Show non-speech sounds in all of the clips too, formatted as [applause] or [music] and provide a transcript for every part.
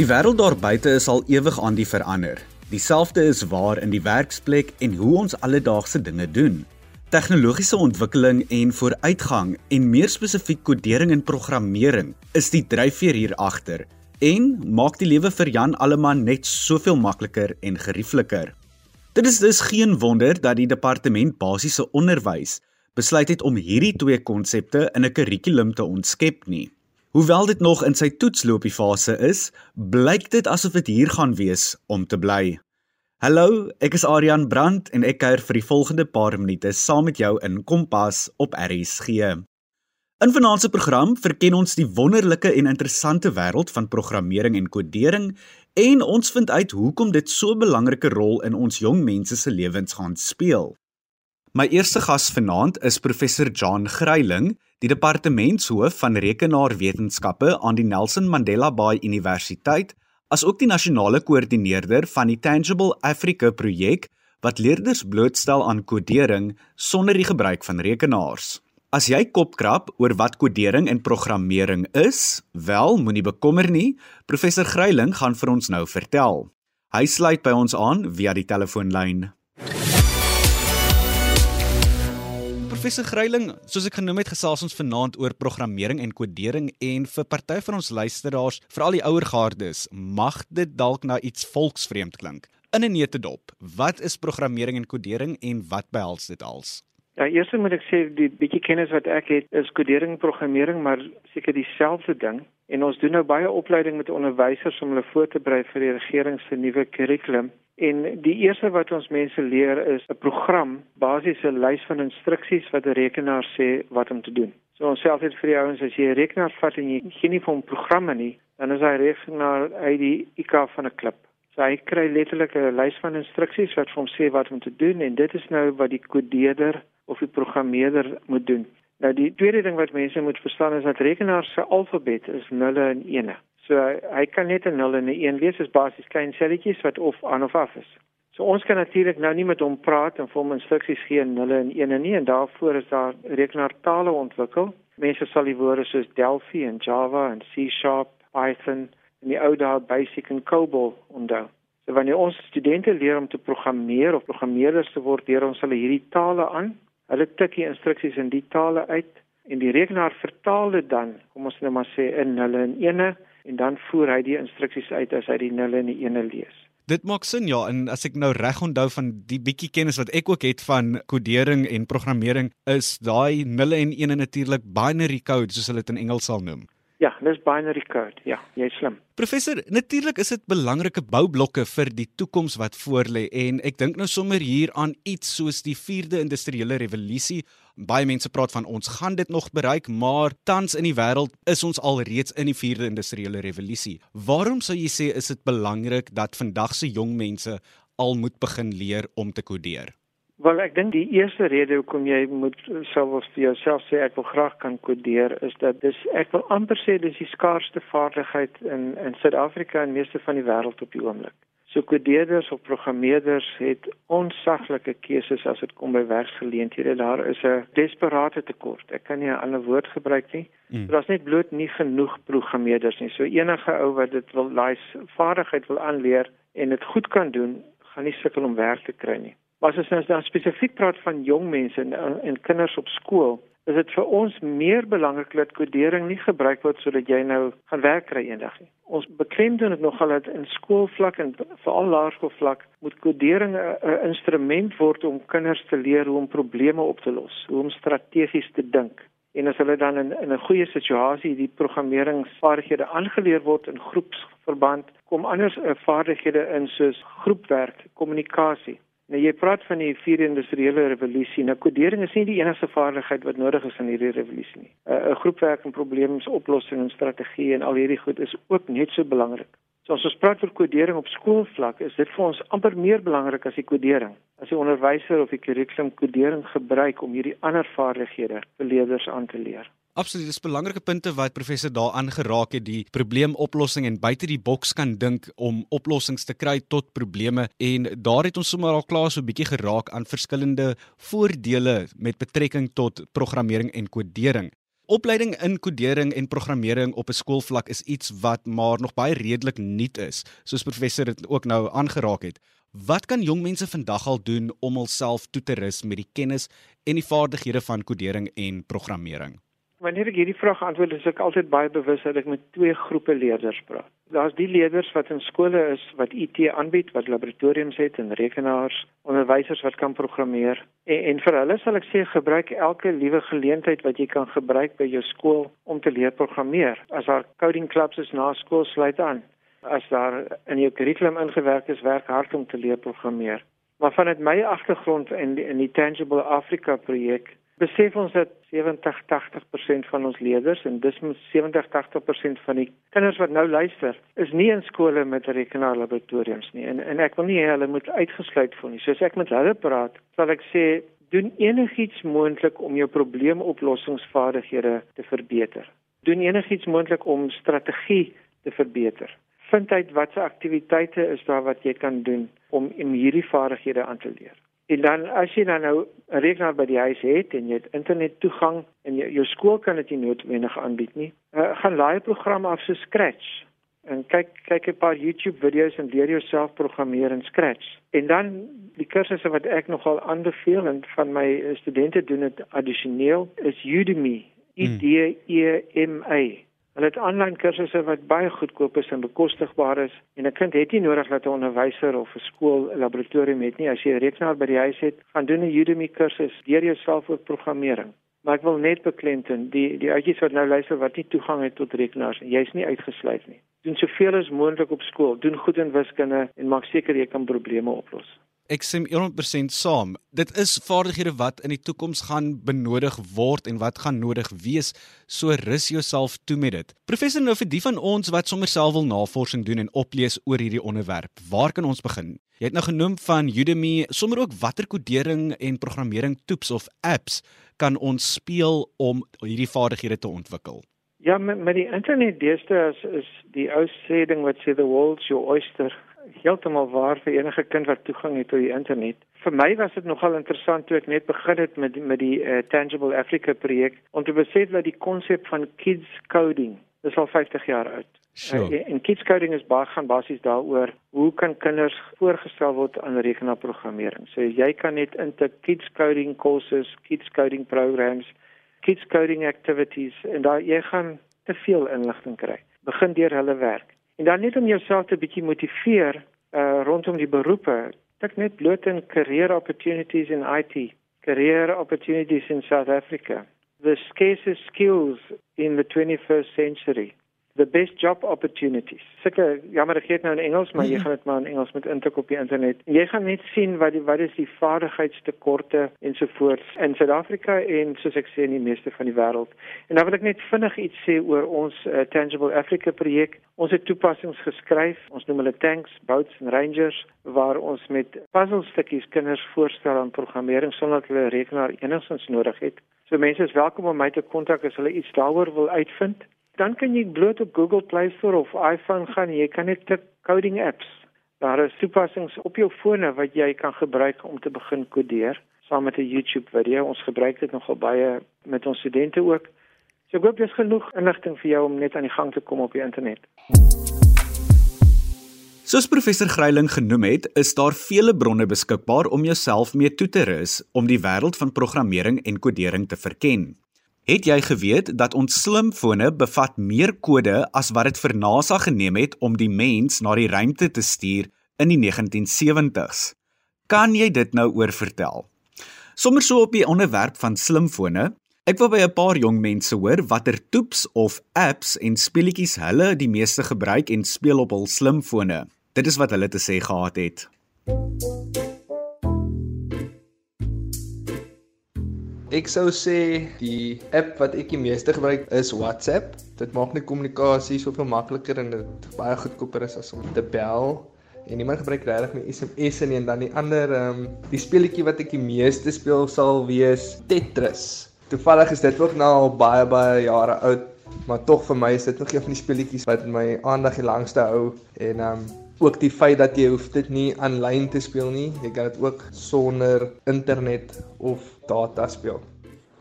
Die wêreld daar buite is al ewig aan die verander. Dieselfde is waar in die werksplek en hoe ons alledaagse dinge doen. Tegnologiese ontwikkeling en vooruitgang en meer spesifiek kodering en programmering is die dryfveer hier agter en maak die lewe vir Jan Alleman net soveel makliker en geriefliker. Dit is dus geen wonder dat die departement basiese onderwys besluit het om hierdie twee konsepte in 'n kurrikulum te ontskep nie. Hoewel dit nog in sy toetsloopie fase is, blyk dit asof dit hier gaan wees om te bly. Hallo, ek is Adrian Brandt en ek kuier vir die volgende paar minute saam met jou in Kompas op RSG. In vanaand se program verken ons die wonderlike en interessante wêreld van programmering en kodering en ons vind uit hoekom dit so 'n belangrike rol in ons jong mense se lewens gaan speel. My eerste gas vanaand is professor John Gryiling die departementshoof van rekenaarwetenskappe aan die Nelson Mandela Bay Universiteit, asook die nasionale koördineerder van die Tangible Africa projek wat leerders blootstel aan kodering sonder die gebruik van rekenaars. As jy kopkrap oor wat kodering en programmering is, wel moenie bekommer nie, professor Gryiling gaan vir ons nou vertel. Hy sluit by ons aan via die telefoonlyn. Professor Gryiling, soos ek genoem het, gesels ons vanaand oor programmering en kodering en vir party van ons luisteraars, veral die ouer gardes, mag dit dalk na iets volksvreemd klink. In 'n netedop, wat is programmering en kodering en wat behels dit als? Ja, eers moet ek sê die bietjie kennis wat ek het is kodering programmering, maar seker dieselfde ding. En ons doen nou baie opleiding met onderwysers om hulle voor te berei vir die regering se nuwe kurrikulum. En die eerste wat ons mense leer is 'n program, basiese lys van instruksies wat 'n rekenaar sê wat om te doen. So ons sê altyd vir die ouens as jy 'n rekenaar vat en jy geen nie van programme nie, dan is hy rekenaar uit die IK van 'n klip. So hy kry letterlik 'n lys van instruksies wat vir hom sê wat om te doen en dit is nou wat die kodeerder of die programmeerder moet doen. Nou die tweede ding wat mense moet verstaan is dat rekenaar se alfabet is nulle en ene. So hy kan net 'n 0 en 'n 1 wees, is basies klein selletjies wat of aan of af is. So ons kan natuurlik nou nie met hom praat en vir hom instruksies gee in 0 en 1 nie en daarvoor is daar rekenaartale ontwikkel. Mense sal die woorde soos Delphi en Java en C# Python en die ou dae Basic en COBOL onthou. So wanneer ons studente leer om te programmeer of programmeerders te word, leer ons hulle hierdie tale aan. Hulle tik die instruksies in die tale uit en die rekenaar vertaal dit dan, kom ons nou maar sê in 0 en 1 en dan voer hy die instruksies uit as hy die nulle en die ene lees. Dit maak sin ja en as ek nou reg onthou van die bietjie kennis wat ek ook het van kodering en programmering is daai nulle en ene natuurlik binary code soos hulle dit in Engels sal noem. Ja, dis binary code. Ja, jy's slim. Professor, natuurlik is dit belangrike boublokke vir die toekoms wat voorlê en ek dink nou sommer hier aan iets soos die 4de industriële revolusie. Baie mense praat van ons gaan dit nog bereik, maar tans in die wêreld is ons al reeds in die 4de industriële revolusie. Waarom sou jy sê is dit belangrik dat vandag se jong mense al moet begin leer om te kodeer? Wel ek dink die eerste rede hoekom jy moet selfs vir jouself sê ek wil graag kan kodeer is dat dis ek wil amper sê dis die skaarsste vaardigheid in in Suid-Afrika en meeste van die wêreld op die oomblik. So kodeerders of programmeerders het onsaglike keuses as dit kom by werksgeleenthede. Daar is 'n desperate tekort. Ek kan nie 'n ander woord gebruik nie. Mm. Daar's net bloot nie genoeg programmeerders nie. So enige ou wat dit wil daai vaardigheid wil aanleer en dit goed kan doen, gaan nie sukkel om werk te kry nie. Maar as ons nou spesifiek praat van jong mense en, en kinders op skool, is dit vir ons meer belangrik dat kodering nie gebruik word sodat jy nou gaan werk kry eendag nie. Ons beklemtoon dit nogal dat in skoolvlak en veral laerskoolvlak moet kodering 'n instrument word om kinders te leer hoe om probleme op te los, hoe om strategies te dink. En as hulle dan in in 'n goeie situasie die programmeringsvaardighede aangeleer word in groepsverband, kom anders vaardighede in soos groepwerk, kommunikasie. Nou jy praat van die vierde industriële revolusie. Nou kodering is nie die enigste vaardigheid wat nodig is in hierdie revolusie nie. 'n uh, Groepwerk en probleemoplossing en strategie en al hierdie goed is ook net so belangrik. So as ons praat oor kodering op skoolvlak, is dit vir ons amper meer belangrik as die kodering. As die onderwyser of die kurrikulum kodering gebruik om hierdie ander vaardighede vir leerders aan te leer. Absoluut, dis belangrike punte wat professor daar aangeraak het, die probleemoplossing en buite die boks kan dink om oplossings te kry tot probleme en daar het ons sommer al klaar so 'n bietjie geraak aan verskillende voordele met betrekking tot programmering en kodering. Opleiding in kodering en programmering op 'n skoolvlak is iets wat maar nog baie redelik nuut is, soos professor dit ook nou aangeraak het. Wat kan jong mense vandag al doen om hulself toe te rus met die kennis en die vaardighede van kodering en programmering? Wanneer ek hierdie vraag antwoord, is ek altyd baie bewus dat ek met twee groepe leerders praat. Daar's die leerders wat in skole is wat IT aanbied, wat laboratoriums het en rekenaars, onderwysers wat kan programmeer. En, en vir hulle sal ek sê gebruik elke liewe geleentheid wat jy kan gebruik by jou skool om te leer programmeer. As daar coding clubs is na skool, sluit aan. As daar in jou kurrikulum ingewerk is, werk hard om te leer programmeer. Maar vanuit my agtergrond in die, in die Tangible Africa projek besef ons dat 70-80% van ons leerders en dis 70-80% van die kinders wat nou luister, is nie in skole met rekenaarlaboratoriums nie. En en ek wil nie hulle moet uitgesluit voel nie. Soos ek met hulle praat, sal ek sê doen enigiets moontlik om jou probleemoplossingsvaardighede te verbeter. Doen enigiets moontlik om strategie te verbeter. Vind uit watse aktiwiteite is daar wat jy kan doen om hierdie vaardighede aan te leer. En dan as jy dan nou 'n rekenaar by die huis het en jy het internet toegang en jy, jou skool kan dit nie noodwendig aanbied nie, uh, gaan laai 'n program af so Scratch en kyk kyk 'n paar YouTube video's en leer jouself programmeer in Scratch. En dan die kursusse wat ek nogal aanbeveel en van my studente doen dit addisioneel is Udemy. Hmm. U D E M A. Hulle het aanlyn kursusse wat baie goedkoop is en bekostigbaar is en 'n kind het nie nodig dat 'n onderwyser of 'n skool 'n laboratorium het nie. As jy 'n rekenaar by die huis het, gaan doen 'n Udemy kursus deur jouself oor programmering. Maar ek wil net beklemtoon, die die ouetjies wat nou luister wat nie toegang het tot rekenaars nie, jy's nie uitgesluit nie. Doen soveel as moontlik op skool, doen goed in wiskunde en maak seker jy kan probleme oplos. Ek stem 100% saam. Dit is vaardighede wat in die toekoms gaan benodig word en wat gaan nodig wees. So rus jouself toe met dit. Professor nou vir die van ons wat sommer self wil navorsing doen en oplees oor hierdie onderwerp. Waar kan ons begin? Jy het nou genoem van Udemy, sommer ook watter kodering en programmering toeps of apps kan ons speel om hierdie vaardighede te ontwikkel? Ja, met, met die internet deesdae is, is die ou sê ding wat sê the world's your oyster heeltemal waar vir enige kind wat toegang het tot die internet. Vir my was dit nogal interessant toe ek net begin het met met die uh, Tangible Africa projek om te besef dat die konsep van kids coding is al 50 jaar oud. Sure. Uh, en kids coding is baie gaan basies daaroor hoe kan kinders voorgestel word aan rekenaarprogrammering. So jy kan net intik kids coding courses, kids coding programs, kids coding activities en daar jy gaan te veel inligting kry. Begin deur hulle werk. En dan net om jouself te bietjie motiveer uh rondom die beroepe. Ek net bloot in career opportunities in IT, career opportunities in South Africa. The scarcest skills in the 21st century the best job opportunities. Seker, jammer ek het nou in Engels, maar jy mhm. gaan dit maar in Engels met intik op die internet. Jy gaan net sien wat die wat is die vaardigheidstekorte ensovoorts in Suid-Afrika en soos ek sê in die meeste van die wêreld. En dan wil ek net vinnig iets sê oor ons uh, Tangible Africa projek. Ons het toepassings geskryf. Ons noem hulle tanks, boats en rangers waar ons met puzzelstukkies kinders voorstel aan programmering sonder dat hulle rekenaar enigstens nodig het. So mense is welkom om my te kontak as hulle iets daaroor wil uitvind dan kan jy bloot op Google Play Store of iPhone gaan. Jy kan net tik coding apps. Daar is toepassings op jou fone wat jy kan gebruik om te begin kodeer saam met 'n YouTube video. Ons gebruik dit nogal baie met ons studente ook. So ek hoop dis genoeg inligting vir jou om net aan die gang te kom op die internet. Soos professor Greiling genoem het, is daar vele bronne beskikbaar om jouself mee toe te rus om die wêreld van programmering en kodering te verken. Het jy geweet dat ons slimfone bevat meer kode as wat dit vir NASA geneem het om die mens na die ruimte te stuur in die 1970s? Kan jy dit nou oor vertel? Sommers so op die onderwerp van slimfone. Ek wil by 'n paar jong mense hoor watter toeps of apps en speletjies hulle die meeste gebruik en speel op hul slimfone. Dit is wat hulle te sê gehad het. Ek sou sê die app wat ek die meeste gebruik is WhatsApp. Dit maak net kommunikasie soveel makliker en dit baie goedkoper is as om te bel. En niemand gebruik regtig my SMS nie en dan die ander ehm um, die speletjie wat ek die meeste speel sal wees Tetris. Toevallig is dit ook nou al baie baie jare oud, maar tog vir my is dit nog een van die speletjies wat my aandag die langste hou en ehm um, ook die feit dat jy hoef dit nie aanlyn te speel nie. Jy kan dit ook sonder internet of data speel.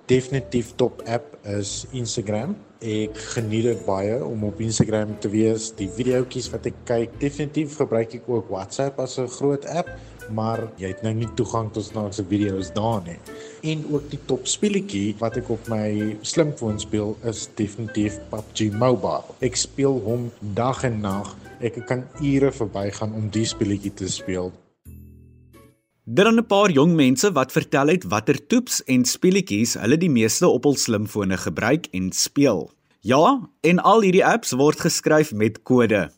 definitief top app is Instagram. Ek geniet dit baie om op Instagram te wees. Die videoetjies wat ek kyk, definitief gebruik ek ook WhatsApp as 'n groot app, maar jy het nou nie toegang tot snaakse video's daar nie. En ook die top speletjie wat ek op my slimfoon speel is definitief PUBG Mobile. Ek speel hom dag en nag. Ek kan ure verbygaan om die speletjie te speel. Daar is 'n paar jong mense wat vertel het watter toeps en speletjies hulle die meeste op hul slimfone gebruik en speel. Ja, en al hierdie apps word geskryf met kode.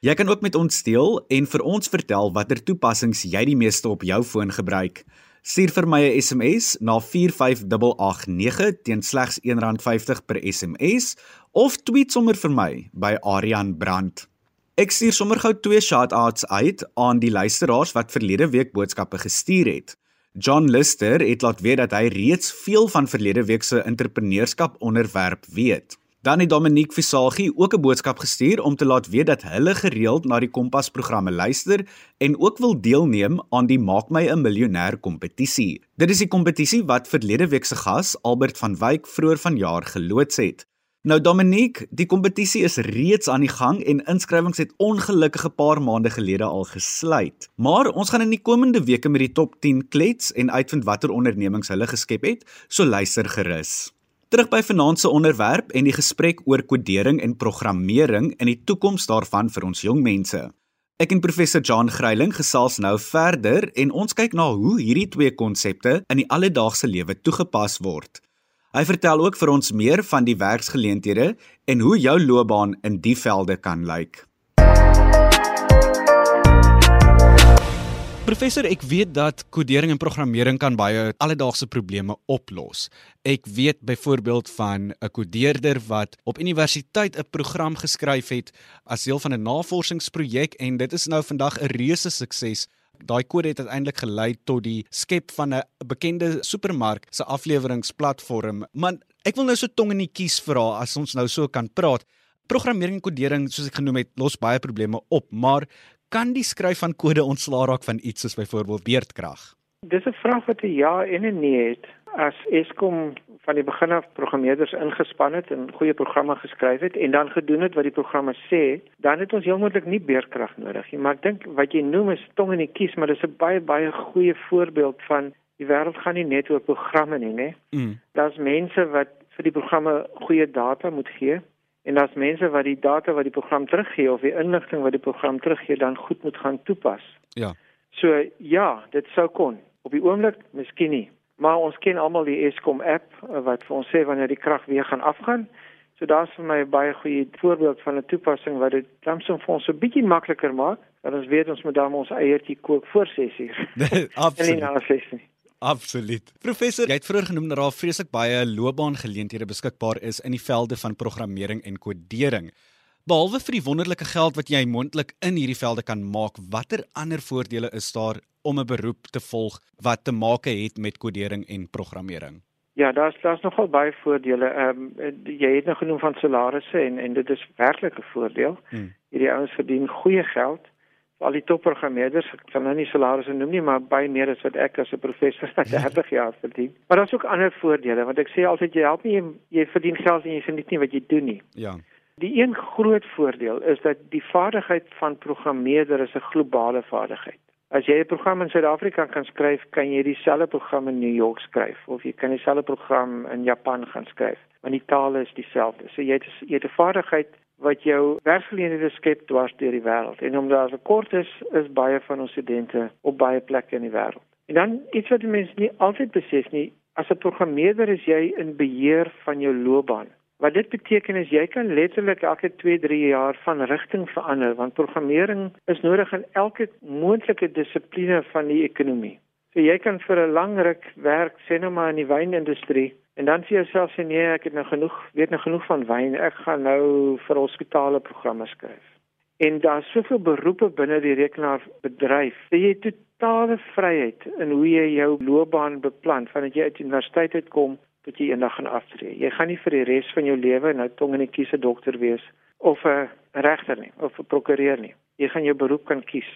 Jy kan ook met ons deel en vir ons vertel watter toepassings jy die meeste op jou foon gebruik. Stuur vir my 'n SMS na 45889 teen slegs R1.50 per SMS of tweet sommer vir my by Aryan Brandt. Ek stuur sommer gou twee shout-outs uit aan die luisteraars wat verlede week boodskappe gestuur het. John Lister het laat weet dat hy reeds veel van verlede week se entrepreneurskap onderwerp weet. Dan het Dominique Visagie ook 'n boodskap gestuur om te laat weet dat hulle gereeld na die Kompas programme luister en ook wil deelneem aan die Maak my 'n miljonair kompetisie. Dit is die kompetisie wat verlede week se gas Albert van Wyk vroeër vanjaar geloods het. Nou Dominique, die kompetisie is reeds aan die gang en inskrywings het ongelukkige paar maande gelede al gesluit. Maar ons gaan in die komende weke met die top 10 klets en uitvind watter ondernemings hulle geskep het, so luister gerus. Terug by vanaand se onderwerp en die gesprek oor kodering en programmering en die toekoms daarvan vir ons jong mense. Ek en professor John Greiling gesels nou verder en ons kyk na hoe hierdie twee konsepte in die alledaagse lewe toegepas word. Hy vertel ook vir ons meer van die werksgeleenthede en hoe jou loopbaan in die velde kan lyk. Professor, ek weet dat kodering en programmering kan baie alledaagse probleme oplos. Ek weet byvoorbeeld van 'n kodeerder wat op universiteit 'n program geskryf het as deel van 'n navorsingsprojek en dit is nou vandag 'n reuse sukses Daai kode het uiteindelik gelei tot die skep van 'n bekende supermark se afleweringsplatform. Man, ek wil nou so tong in die kies vra as ons nou so kan praat. Programmering en kodering, soos ek genoem het, los baie probleme op, maar kan die skryf van kode ontslaa raak van iets soos byvoorbeeld beerdkrag? Dis 'n vraag wat 'n ja en 'n nee het. As Eskom van die begin af programmeerders ingespan het en goeie programme geskryf het en dan gedoen het wat die programme sê, dan het ons heel moontlik nie beerkrag nodig nie. Maar ek dink wat jy noem is tong in die kies, maar dis 'n baie baie goeie voorbeeld van die wêreld gaan nie net oor programme nie, né? Mm. Daar's mense wat vir die programme goeie data moet gee en daar's mense wat die data wat die program teruggee of die inligting wat die program teruggee dan goed moet gaan toepas. Ja. So ja, dit sou kon. Op die oomblik miskien nie. Maar ons ken almal die Eskom app eh, wat vir ons sê wanneer die krag weer gaan afgaan. So daar's vir my 'n baie goeie voorbeeld van 'n toepassing wat dit so vir ons 'n bietjie makliker maak. Dat ons weet ons moet dan ons eiertjie kook voor 6uur. [laughs] Absoluut. Absoluut. Professor, jy het vroeër genoem dat daar vreeslik baie loopbaangeleenthede beskikbaar is in die velde van programmering en kodering. Behalwe vir die wonderlike geld wat jy mondelik in hierdie velde kan maak, watter ander voordele is daar om 'n beroep te volg wat te maak het met kodering en programmering? Ja, daar's daar's nogal baie voordele. Ehm um, jy het nou genoem van salarisse en en dit is werklik 'n voordeel. Hmm. Hierdie ouens verdien goeie geld. Al die topprogrammeerders, ek kan nou nie salarisse noem nie, maar baie meer as wat ek as 'n professor na [laughs] 30 jaar verdien. Maar daar's ook ander voordele want ek sê altyd jy help nie jy, jy verdien geld en jy geniet nie wat jy doen nie. Ja. Die een groot voordeel is dat die vaardigheid van programmeerder is 'n globale vaardigheid. As jy 'n program in Suid-Afrika kan skryf, kan jy dieselfde program in New York skryf of jy kan dieselfde program in Japan gaan skryf, want die taal is dieselfde. So jy het jy het 'n vaardigheid wat jou werksgeleenthede skep dwars deur die wêreld. En omdat daar 'n kort is, is baie van ons studente op baie plekke in die wêreld. En dan iets wat mense nie altyd besef nie, as 'n programmeerder is jy in beheer van jou loopbaan. Wat dit beteken is jy kan letterlik elke 2-3 jaar van rigting verander want programmering is nodig in elke moontlike dissipline van die ekonomie. So jy kan vir 'n lang ruk werk sê nou maar in die wynindustrie en dan sê jouself sê nee, ek het nou genoeg, weet nou genoeg van wyn, ek gaan nou vir hospitale programme skryf. En daar's soveel beroepe binne die rekenaarbedryf. Jy het totale vryheid in hoe jy jou loopbaan beplan vandat jy uit universiteit uitkom tot jy eendag gaan aftree. Jy gaan nie vir die res van jou lewe nou tong in die kies 'n dokter wees of 'n regter nie of 'n prokureur nie. Jy gaan jou beroep kan kies.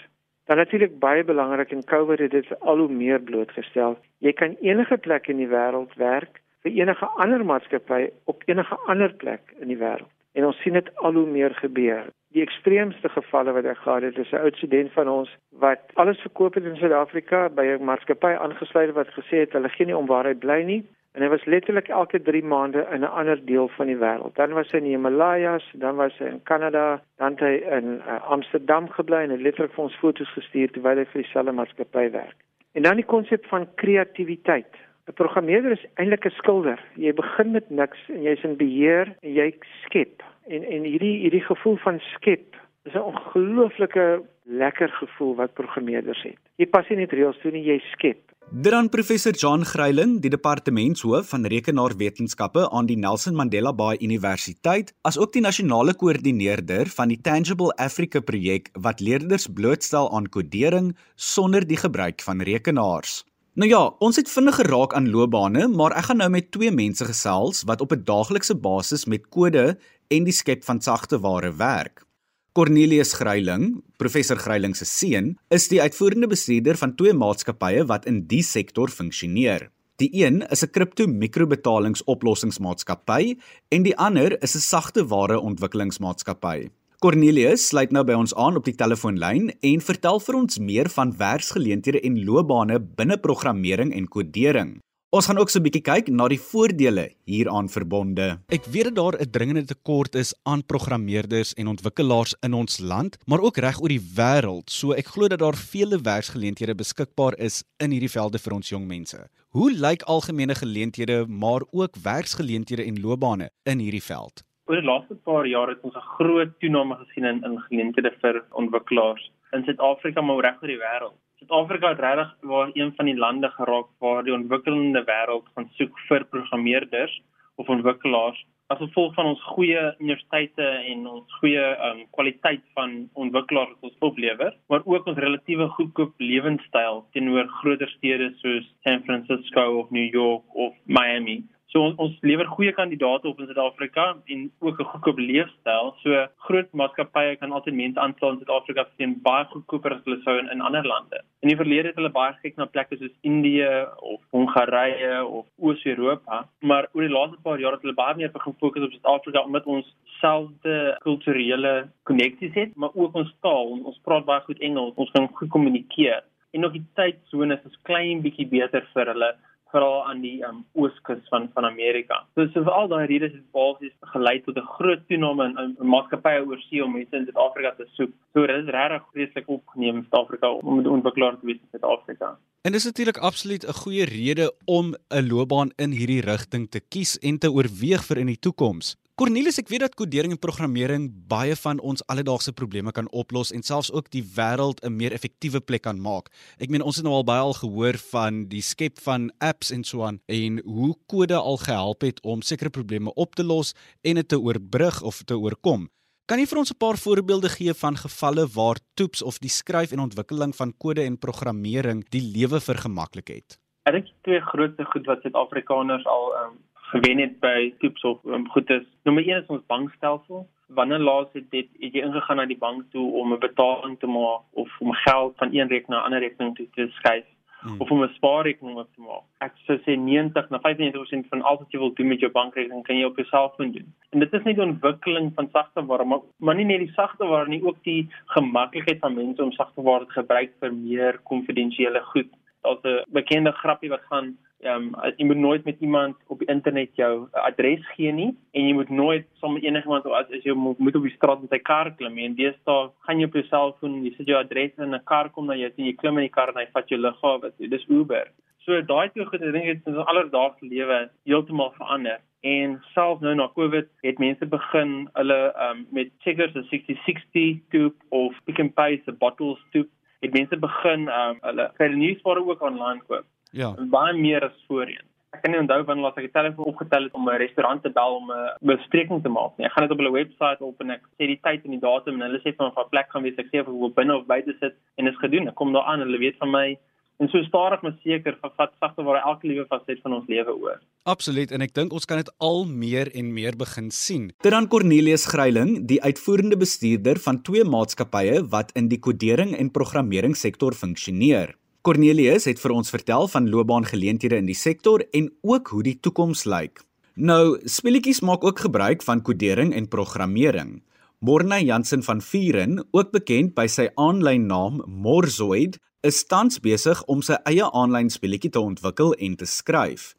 Dan natuurlik baie belangrik en COVID het dit al hoe meer blootgestel. Jy kan enige plek in die wêreld werk vir enige ander maatskappy op enige ander plek in die wêreld. En ons sien dit al hoe meer gebeur. Die ekstreemste gevalle wat ek gehad het, is 'n oud student van ons wat alles verkoop het in Suid-Afrika by 'n maatskappy aangesluit wat gesê het hulle gee nie om waar hy bly nie en hy was letterlik elke 3 maande in 'n ander deel van die wêreld. Dan was hy in die Himalajas, dan was hy in Kanada, dan het hy in uh, Amsterdam gebly en het letterlik vir ons foto's gestuur terwyl hy vir dieselfde maatskappy werk. En dan die konsep van kreatiwiteit. 'n Programmeerder is eintlik 'n skilder. Jy begin met niks en jy's in beheer en jy skep. En en hierdie hierdie gevoel van skep is 'n ongelooflike lekker gevoel wat programmeerders het. Jy pas nie net reëls toe nie, jy skep. Dit dan professor John Gryiling, die departementshoof van rekenaarwetenskappe aan die Nelson Mandela Bay Universiteit, asook die nasionale koördineerder van die Tangible Africa projek wat leerders blootstel aan kodering sonder die gebruik van rekenaars. Nou ja, ons het vinnig geraak aan loopbane, maar ek gaan nou met twee mense gesels wat op 'n daaglikse basis met kode en die skep van sagte ware werk. Cornelius Gryiling, professor Gryiling se seun, is die uitvoerende bestuurder van twee maatskappye wat in die sektor funksioneer. Die een is 'n kripto-mikrobetalingsoplossingsmaatskappy en die ander is 'n sagte ware ontwikkelingsmaatskappy. Cornelius sluit nou by ons aan op die telefoonlyn en vertel vir ons meer van werksgeleenthede en loopbane binne programmering en kodering. Ons gaan ook so 'n bietjie kyk na die voordele hieraan verbonde. Ek weet dat daar 'n dringende tekort is aan programmeerders en ontwikkelaars in ons land, maar ook reg oor die wêreld. So ek glo dat daar vele werksgeleenthede beskikbaar is in hierdie velde vir ons jong mense. Hoe lyk algemene geleenthede, maar ook werksgeleenthede en loopbane in hierdie veld? Oor die laaste paar jare het ons 'n groot toename gesien in in geleenthede vir ontwikkelaars in Suid-Afrika maar reg oor die wêreld. Suid-Afrika het regtig waar een van die lande geraak waar die ontwikkelende wêreld gaan soek vir programmeerders of ontwikkelaars as gevolg van ons goeie universiteite en ons goeie um, kwaliteit van ontwikkelaars wat ons oplewer, maar ook ons relatiewe goedkoop lewenstyl teenoor groter stede soos San Francisco of New York of Miami. So ons, ons lewer goeie kandidaate op in Suid-Afrika en ook 'n goedkoop leefstyl. So groot maatskappye kan altyd mense aanstel in Suid-Afrika teen baie goedkoper as hulle sou in, in ander lande. In die verlede het hulle baie gekyk na plekke soos Indië of Hongarye of Oos-Europa, maar oor die laaste paar jaar het hulle baie meer begin fokus op Suid-Afrika omdat ons selfde kulturele koneksies het, maar ook ons taal. Ons praat baie goed Engels, ons kan goed kommunikeer. En ook die tydsones is klein bietjie beter vir hulle veral aan die um, ooskus van van Amerika. So so vir al daai redes het basies gelei tot 'n groot toename in, in maatskappye oorsee om mense in Suid-Afrika te soek. So dit is regtig vreeslik opgeneem in Suid-Afrika om 'n ontwikkelaar te wees in Suid-Afrika. En dis natuurlik absoluut 'n goeie rede om 'n loopbaan in hierdie rigting te kies en te oorweeg vir in die toekoms. Cornelis, ek weet dat kodering en programmering baie van ons alledaagse probleme kan oplos en selfs ook die wêreld 'n meer effektiewe plek kan maak. Ek meen ons het nou al baie al gehoor van die skep van apps en so aan en hoe kode al gehelp het om sekere probleme op te los en dit te oorbrug of te oorkom. Kan jy vir ons 'n paar voorbeelde gee van gevalle waar toeps of die skryf en ontwikkeling van kode en programmering die lewe vergemaklik het? Ek dink twee grootste goed wat Suid-Afrikaners al um, gewen het by toeps of um, goed is. Nommer 1 is ons bankstelsel. Wanneer laas het dit het jy ingegaan na die bank toe om 'n betaling te maak of om geld van een rekening na 'n ander rekening toe te skuif? hmm. of om 'n spaarrekening op te maak. Ek sou sê 90 na 95% van al wat jy wil doen met jou bankrekening kan jy op jou selfoon doen. En dit is nie die ontwikkeling van sagteware maar maar nie net die sagteware nie, ook die gemaklikheid van mense om sagteware te gebruik vir meer konfidensiële goed. Daar's 'n bekende grappie wat gaan ehm um, jy moet nooit met iemand op die internet jou adres gee nie en jy moet nooit saam met enigiemand as, as jy moet, op die straat met sy kar klim en deesdae gaan jy op jou selfoon jy sit jou adres in 'n kar kom na jou en jy klim in die kar en hy vat jou lughawe dis Uber. So daai twee goed ek dink dit is ons alledaagse lewe heeltemal verander en selfs nou na Covid het mense begin hulle um, met checkers 'n 6060 toep of Pick n Pay se bottles toep het mense begin um, hulle kry die nuusware ook online koop Ja. Baie meer as voorheen. Ek kan nie onthou wanneer laat ek die telefoon opgetel het om 'n restaurant te bel om 'n bespreking te maak nie. Ek gaan dit op hulle webwerf op en ek sê die tyd en die datum en hulle sê van 'n plek gaan wees ek sê of ek wil binne of buite sit en dit is gedoen. Ek kom daar aan, hulle weet van my en so stadig maar seker vat sagte waar elke liewe faset van ons lewe oor. Absoluut en ek dink ons kan dit al meer en meer begin sien. Dit dan Cornelius Gryiling, die uitvoerende bestuurder van twee maatskappye wat in die kodering en programmering sektor funksioneer. Cornelius het vir ons vertel van loopbaangeleenthede in die sektor en ook hoe die toekoms lyk. Nou, speletjies maak ook gebruik van kodering en programmering. Morne Jansen van Vuren, ook bekend by sy aanlyn naam Morzoid, is tans besig om sy eie aanlyn speletjie te ontwikkel en te skryf.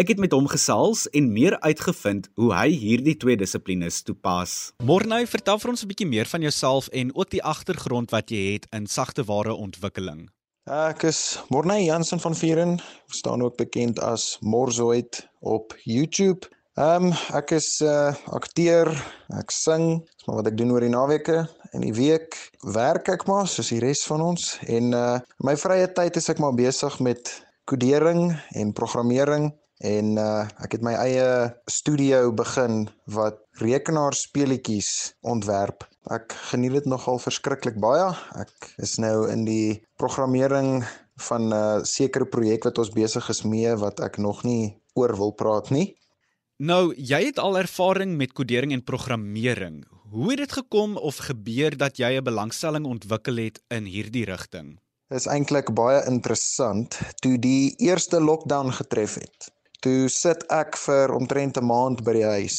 Ek het met hom gesels en meer uitgevind hoe hy hierdie twee dissiplines toepas. Morney, vertel vir ons 'n bietjie meer van jouself en ook die agtergrond wat jy het in sagteware ontwikkeling. Ek is Morney Jansen van Vieren, staan ook bekend as Morzoid op YouTube. Ehm um, ek is 'n uh, akteur, ek sing, dis maar wat ek doen oor die naweke en die week werk ek maar soos die res van ons en uh my vrye tyd is ek maar besig met kodering en programmering en uh ek het my eie studio begin wat rekenaarspeletjies ontwerp. Ek geniet dit nogal verskriklik baie. Ek is nou in die programmering van 'n uh, sekere projek wat ons besig is mee wat ek nog nie oor wil praat nie. Nou, jy het al ervaring met kodering en programmering. Hoe het dit gekom of gebeur dat jy 'n belangstelling ontwikkel het in hierdie rigting? Dit is eintlik baie interessant toe die eerste lockdown getref het toe sit ek vir omtrent 'n maand by die huis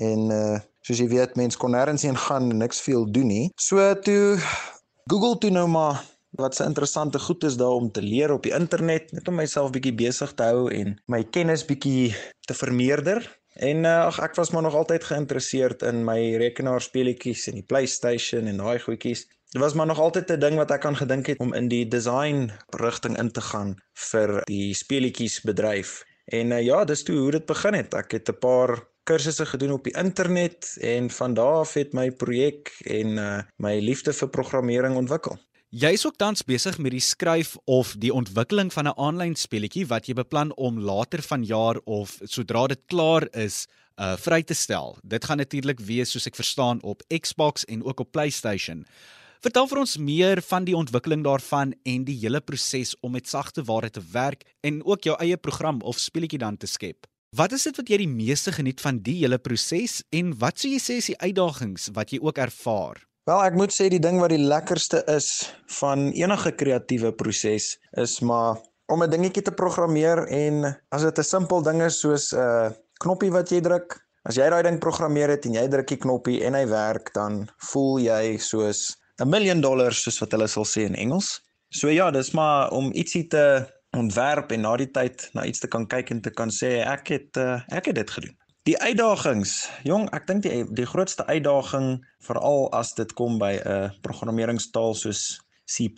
en uh soos jy weet mense kon nêrens heen gaan en niks veel doen nie. So toe Google toe nou maar wat se interessante goed is daar om te leer op die internet, net om myself bietjie besig te hou en my kennis bietjie te vermeerder. En uh, ag ek was maar nog altyd geïnteresseerd in my rekenaarspeletjies en die PlayStation en daai goedjies. Dit was maar nog altyd 'n ding wat ek aan gedink het om in die design rigting in te gaan vir die speletjies bedryf. En uh, ja, dis toe hoe dit begin het. Ek het 'n paar kursusse gedoen op die internet en van daar af het my projek en uh, my liefde vir programmering ontwikkel. Jy is ook tans besig met die skryf of die ontwikkeling van 'n aanlyn speletjie wat jy beplan om later vanjaar of sodra dit klaar is, uh vry te stel. Dit gaan natuurlik wees soos ek verstaan op Xbox en ook op PlayStation. Vertel vir ons meer van die ontwikkeling daarvan en die hele proses om met sagte ware te werk en ook jou eie program of speletjie dan te skep. Wat is dit wat jy die meeste geniet van die hele proses en wat sou jy sê is die uitdagings wat jy ook ervaar? Wel, ek moet sê die ding wat die lekkerste is van enige kreatiewe proses is maar om 'n dingetjie te programmeer en as dit 'n simpel ding is soos 'n uh, knoppie wat jy druk, as jy daai ding programmeer het en jy druk die knoppie en hy werk, dan voel jy soos 'n miljoen dollars soos wat hulle sal sê in Engels. So ja, dis maar om ietsie te ontwerp en na die tyd na iets te kan kyk en te kan sê ek het uh, ek het dit gedoen. Die uitdagings, jong, ek dink die die grootste uitdaging veral as dit kom by 'n uh, programmeringstaal soos C++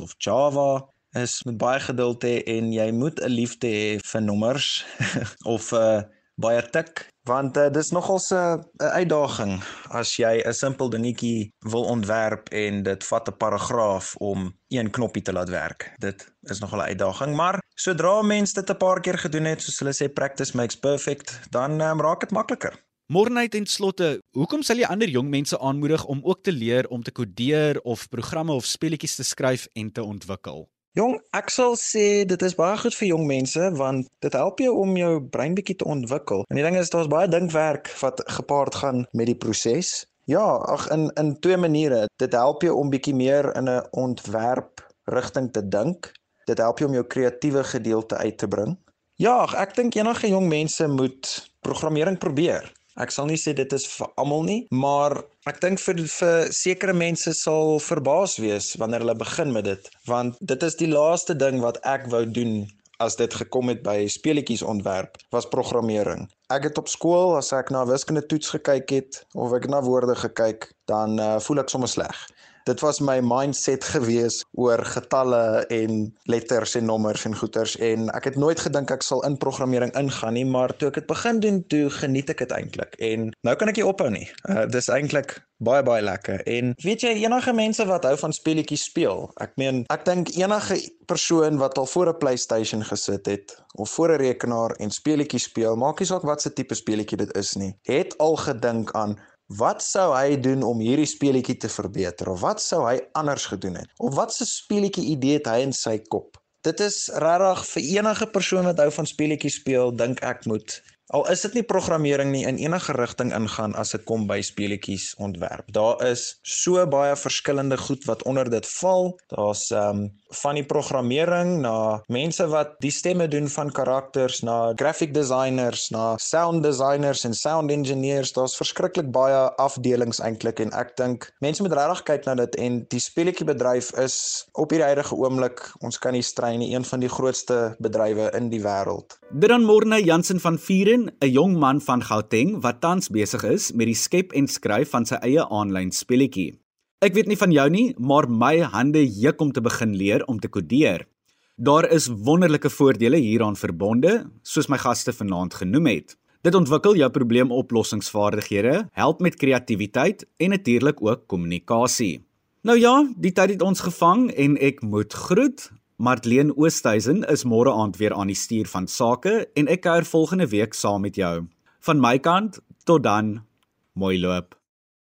of Java is met baie geduld hê en jy moet 'n liefde hê vir nommers [laughs] of 'n uh, baie tik want uh, dis nogals 'n uh, uitdaging as jy 'n simpel dingetjie wil ontwerp en dit vat 'n paragraaf om een knoppie te laat werk. Dit is nogal 'n uitdaging, maar sodra mense dit 'n paar keer gedoen het, soos hulle sê practice makes perfect, dan um, raak dit makliker. Mornheid en slotte, hoekom sal jy ander jong mense aanmoedig om ook te leer om te kodeer of programme of speletjies te skryf en te ontwikkel? Jong, ek sal sê dit is baie goed vir jong mense want dit help jou om jou brein bietjie te ontwikkel. En die ding is daar's baie dinkwerk wat gepaard gaan met die proses. Ja, ag in in twee maniere. Dit help jou om bietjie meer in 'n ontwerp rigting te dink. Dit help jou om jou kreatiewe gedeelte uit te bring. Ja, ek dink enige jong mense moet programmering probeer. Ek sal nie sê dit is vir almal nie, maar ek dink vir vir sekere mense sal verbaas wees wanneer hulle begin met dit, want dit is die laaste ding wat ek wou doen as dit gekom het by speletjies ontwerp was programmering. Ek het op skool as ek na wiskunde toets gekyk het of ek na woorde gekyk, dan uh, voel ek sommer sleg dit was my mindset gewees oor getalle en letters en nommers en goeters en ek het nooit gedink ek sal in programmering ingaan nie maar toe ek dit begin doen toe geniet ek dit eintlik en nou kan ek nie ophou nie. Uh, dis eintlik baie baie lekker. En weet jy enige mense wat hou van speletjies speel ek meen ek dink enige persoon wat al voor 'n PlayStation gesit het of voor 'n rekenaar en speletjies speel maak nie saak wat se tipe speletjie dit is nie het al gedink aan Wat sou hy doen om hierdie speletjie te verbeter of wat sou hy anders gedoen het? Of wat se speletjie idee het hy in sy kop? Dit is regtig vir enige persoon wat hou van speletjies speel, dink ek moet Al is dit nie programmering nie in enige rigting ingaan as dit kom by speletjies ontwerp. Daar is so baie verskillende goed wat onder dit val. Daar's ehm um, van die programmering na mense wat die stemme doen van karakters na graphic designers na sound designers en sound engineers. Daar's verskriklik baie afdelings eintlik en ek dink mense moet regtig kyk na dit en die speletjie bedryf is op hierdie huidige oomblik ons kan nie strei nie een van die grootste bedrywe in die wêreld. Dan Morne Jansen van Vieren 'n jong man van Gauteng wat tans besig is met die skep en skryf van sy eie aanlyn speletjie Ek weet nie van jou nie, maar my hande juk om te begin leer om te kodeer. Daar is wonderlike voordele hieraan verbonde, soos my gaste vanaand genoem het. Dit ontwikkel jou probleemoplossingsvaardighede, help met kreatiwiteit en natuurlik ook kommunikasie. Nou ja, die tyd het ons gevang en ek moet groet. Martleen Oosthuizen is môre aand weer aan die stuur van sake en ek kuier volgende week saam met jou. Van my kant, tot dan. Mooi loop.